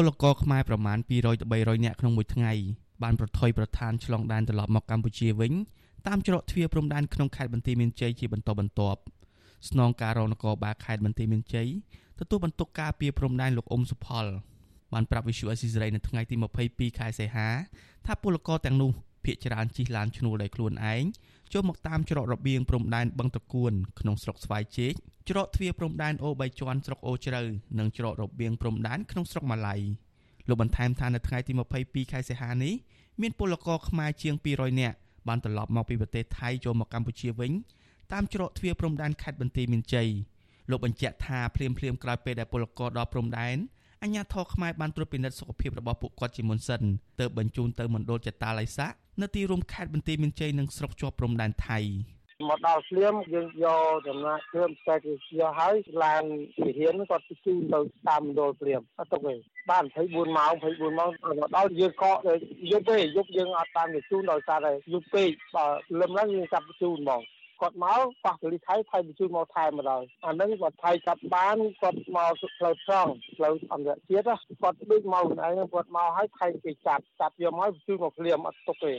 ពលករខ្មែរប្រមាណ200ទៅ300នាក់ក្នុងមួយថ្ងៃបានប្រថុយប្រឋានឆ្លងដែនត្រឡប់មកកម្ពុជាវិញតាមច្រកទ្វារព្រំដែនក្នុងខេត្តបន្ទាយមានជ័យជាបន្តបន្ទាប់ស្នងការរងនគរបាលខេត្តបន្ទាយមានជ័យទទួលបន្ទុកការពីព្រំដែនលោកអ៊ុំសុផលបានប្រាប់វិសុអេស៊ីសរ៉ៃនៅថ្ងៃទី22ខែសីហាថាពលករទាំងនោះភ ieck ច្រើនជិះឡានឈ្នួលដោយខ្លួនឯងចូលមកតាមច្រករបៀងព្រំដែនបឹងតគួនក្នុងស្រុកស្វាយជែក ច្រកទ្វារព្រំដែនអូបីជាន់ស្រុកអូជ្រៅនិងច្រករបៀងព្រំដែនក្នុងស្រុកម៉ាឡៃលោកបន្ថែមថានៅថ្ងៃទី22ខែសីហានេះមានពលករខ្មែរជាង200នាក់បានត្រឡប់មកពីប្រទេសថៃចូលមកកម្ពុជាវិញតាមច្រកទ្វារព្រំដែនខេត្តបន្ទាយមានជ័យលោកបញ្ជាក់ថាភ្លាមភ្លាមក្រោយពេលដែលពលករដល់ព្រំដែនអញ្ញាធរខ្មែរបានត្រួតពិនិត្យសុខភាពរបស់ពួកគាត់ជាមុនសិនទើបបញ្ជូនទៅមណ្ឌលចតាឡៃសាក់នៅទីរួមខេត្តបន្ទាយមានជ័យនិងស្រុកជាប់ព្រំដែនថៃ មកដល់ភ្លាមយើងយកដំណាក់គ្រឿងផ្សេងទៅយកហើយឡានវិហានគាត់ជូនទៅតាមមណ្ឌលភ្លាមអត់ទុកទេបាន24ម៉ោង24ម៉ោងមកដល់យើងកកយប់ទេយប់យើងអត់តាមគេជូនដោយសារតែយប់ពេកបើលឹមឡើងយើងចាប់ជូនហ្មងគាត់មកប៉ះពលីថៃថៃបញ្ជូនមកថែមម្ដងអានឹងគាត់ថៃចាប់បានគាត់មកផ្លូវត្រង់ផ្លូវអន្តរជាតិគាត់ដូចមកខ្លួនឯងគាត់មកឲ្យថៃគេចាប់ចាប់យកមកបញ្ជូនមកភ្លាមអត់ទុកទេ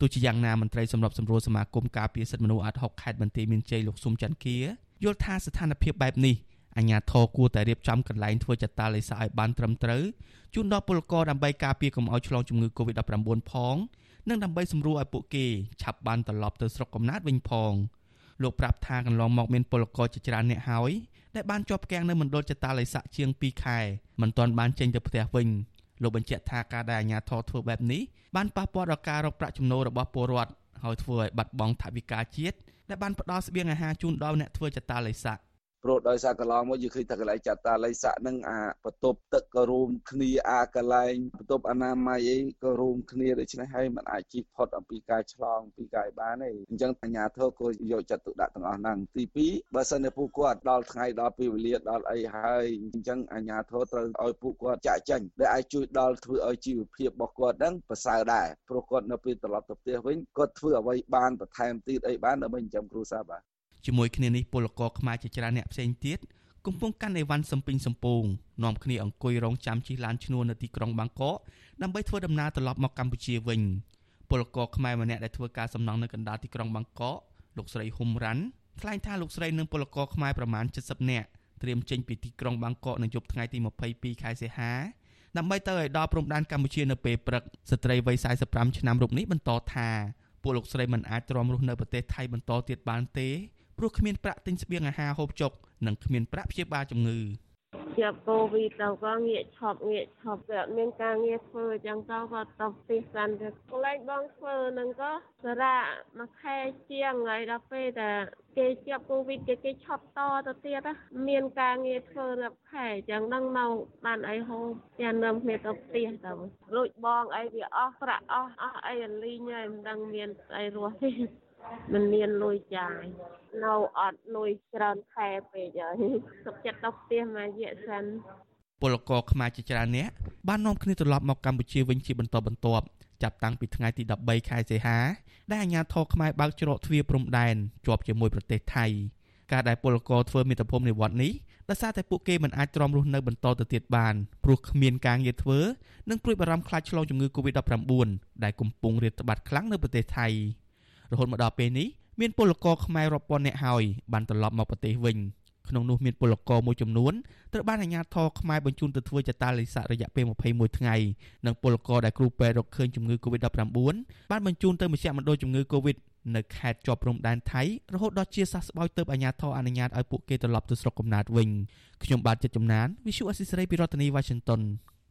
ទោះជាយ៉ាងណាមន្ត្រីសម្របសម្រួលសមាគមការពារសិទ្ធិមនុស្សអាត់ហុកខេត្តបន្ទាយមានជ័យលោកស៊ុំច័ន្ទគាយល់ថាស្ថានភាពបែបនេះអាជ្ញាធរគួរតែរៀបចំកន្លែងធ្វើចតាឡេសាឲ្យបានត្រឹមត្រូវជូនដល់ពលករដើម្បីការពារកុំឲ្យឆ្លងជំងឺ Covid-19 ផងនិងដើម្បីសម្រួលឲ្យពួកគេឆាប់បានត្រឡប់ទៅស្រុកកំណើតវិញផងលោកប្រាប់ថាកន្លងមកមានពលករជាច្រើនអ្នកហើយដែលបានជាប់គាំងនៅមណ្ឌលចតាឡេសាក់ជាង2ខែមិនទាន់បានចេញទៅផ្ទះវិញ លោកបញ្ជាក់ថាការដែលអាជ្ញាធរធ្វើបែបនេះបានប៉ះពាល់ដល់ការរកប្រាក់ចំណូលរបស់ពលរដ្ឋហើយធ្វើឲ្យបាត់បង់ថវិកាជាតិដែលបានផ្ដល់ស្បៀងអាហារជូនដល់អ្នកធ្វើចតាឡេសាក់ ព្រោះដោយសារកន្លងមកយើងឃើញតែកន្លែងចាត់តាល័យស័កនឹងអាបន្ទប់ទឹកក៏រួមគ្នាអាកន្លែងបន្ទប់អនាម័យអីក៏រួមគ្នាដូច្នេះហើយมันអាចជិះផុតអំពីការឆ្លងពីកាយបានទេអញ្ចឹងអាជ្ញាធរក៏យកចិត្តទុកដាក់ទាំងអស់ហ្នឹងទី2បើសិនជាពួកគាត់ដល់ថ្ងៃដល់ពេលវេលាដល់អីហើយអញ្ចឹងអាជ្ញាធរត្រូវឲ្យពួកគាត់ចាក់ចេញដែលអាចជួយដល់ធ្វើឲ្យជីវភាពរបស់គាត់ហ្នឹងប្រសើរដែរព្រោះគាត់នៅពេលត្រឡប់ទៅផ្ទះវិញគាត់ធ្វើអ្វីបានបន្ថែមទៀតអីបានដើម្បីចិញ្ចឹមគ្រួសារបាទ ជាមួយគ្នានេះពលករខ្មែរជាច្រើនអ្នកផ្សេងទៀតកំពុងកាន់អីវ៉ាន់សំពីងសំពងនាំគ្នាអង្គុយរងចាំជិះឡានឈ្នួលនៅទីក្រុងបាងកកដើម្បីធ្វើដំណើរត្រឡប់មកកម្ពុជាវិញពលករខ្មែរម្នាក់ដែលធ្វើការសំណង់នៅកណ្ដាលទីក្រុងបាងកកលោកស្រីហ៊ុំរ៉ាន់ថ្លែងថាលោកស្រីនិងពលករខ្មែរប្រមាណ70នាក់ត្រៀមចេញពីទីក្រុងបាងកកនៅយប់ថ្ងៃទី22ខែសីហាដើម្បីទៅឲ្យដល់ព្រំដែនកម្ពុជានៅពេលព្រឹកស្ត្រីវ័យ45ឆ្នាំរូបនេះបន្តថាពួកលោកស្រីមិនអាចទ្រាំរស់នៅប្រទេសថៃបន្តទៀតបានទេ ព្រោះគ្មានប្រាក់ទិញស្បៀងអាហារហូបចុកនិងគ្មានប្រាក់ព្យាបាលជំងឺជាកូវីដទៅក៏ងាកឈប់ងាកឈប់វាមានការងារធ្វើអញ្ចឹងទៅក៏ទៅផ្ទះសាន់ទៅកន្លែងបងធ្វើនឹងក៏សារៈមួយខែជាងហើយដល់ពេលតែគេជាប់កូវីដគេគេឈប់តទៅទៀតមានការងារធ្វើរាប់ខែអញ្ចឹងនឹងមកបានអីហូបចាំនាំគ្នាទៅផ្ទះទៅលួចបងអីវាអស់ប្រាក់អស់អស់អីលីងហើយមិនដឹងមានអីរស់ទេ មិនមានលុយចាយនៅអត់លុយច្រើនខែពេកហើយសុខចិត្តទៅផ្ទះមួយរយៈសិនពលករខ្មែរជាច្រើនអ្នកបាននាំគ្នាត្រឡប់មកកម្ពុជាវិញជាបន្តបន្ទាប់ចាប់តាំងពីថ្ងៃទី13ខែសីហាដែលអាជ្ញាធរខ្មែរបើកច្រកទ្វារព្រំដែនជាប់ជាមួយប្រទេសថៃការដែលពលករធ្វើមាតុភូមិនិវត្តន៍នេះដោយសារតែពួកគេមិនអាចទ្រាំរស់នៅបន្តទៅទៀតបានព្រោះគ្មានការងារធ្វើនិងព្រួយបារម្ភខ្លាចឆ្លងជំងឺ Covid-19 ដែលកំពុងរាតត្បាតខ្លាំងនៅប្រទេសថៃ រហូតមកដល់ពេលនេះមានពលករខ្មែររាប់ពាន់នាក់ហើយបានត្រឡប់មកប្រទេសវិញក្នុងនោះមានពលករមួយចំនួនត្រូវបានអាជ្ញាធរខ្មែរបញ្ជូនទៅធ្វើចតាលិស័ករយៈពេល21ថ្ងៃនិងពលករដែលគ្រូពេទ្យរកឃើញជំងឺ Covid-19 បានបញ្ជូនទៅមជ្ឈមណ្ឌលជំងឺ Covid នៅខេត្តជាប់ព្រំដែនថៃរហូតដល់ជាសះស្បើយទៅអាជ្ញាធរអនុញ្ញាតឲ្យពួកគេត្រឡប់ទៅស្រុកកំណើតវិញខ្ញុំបាទចិត្តចំណាន Visual Assisray ពីរដ្ឋធានី Washington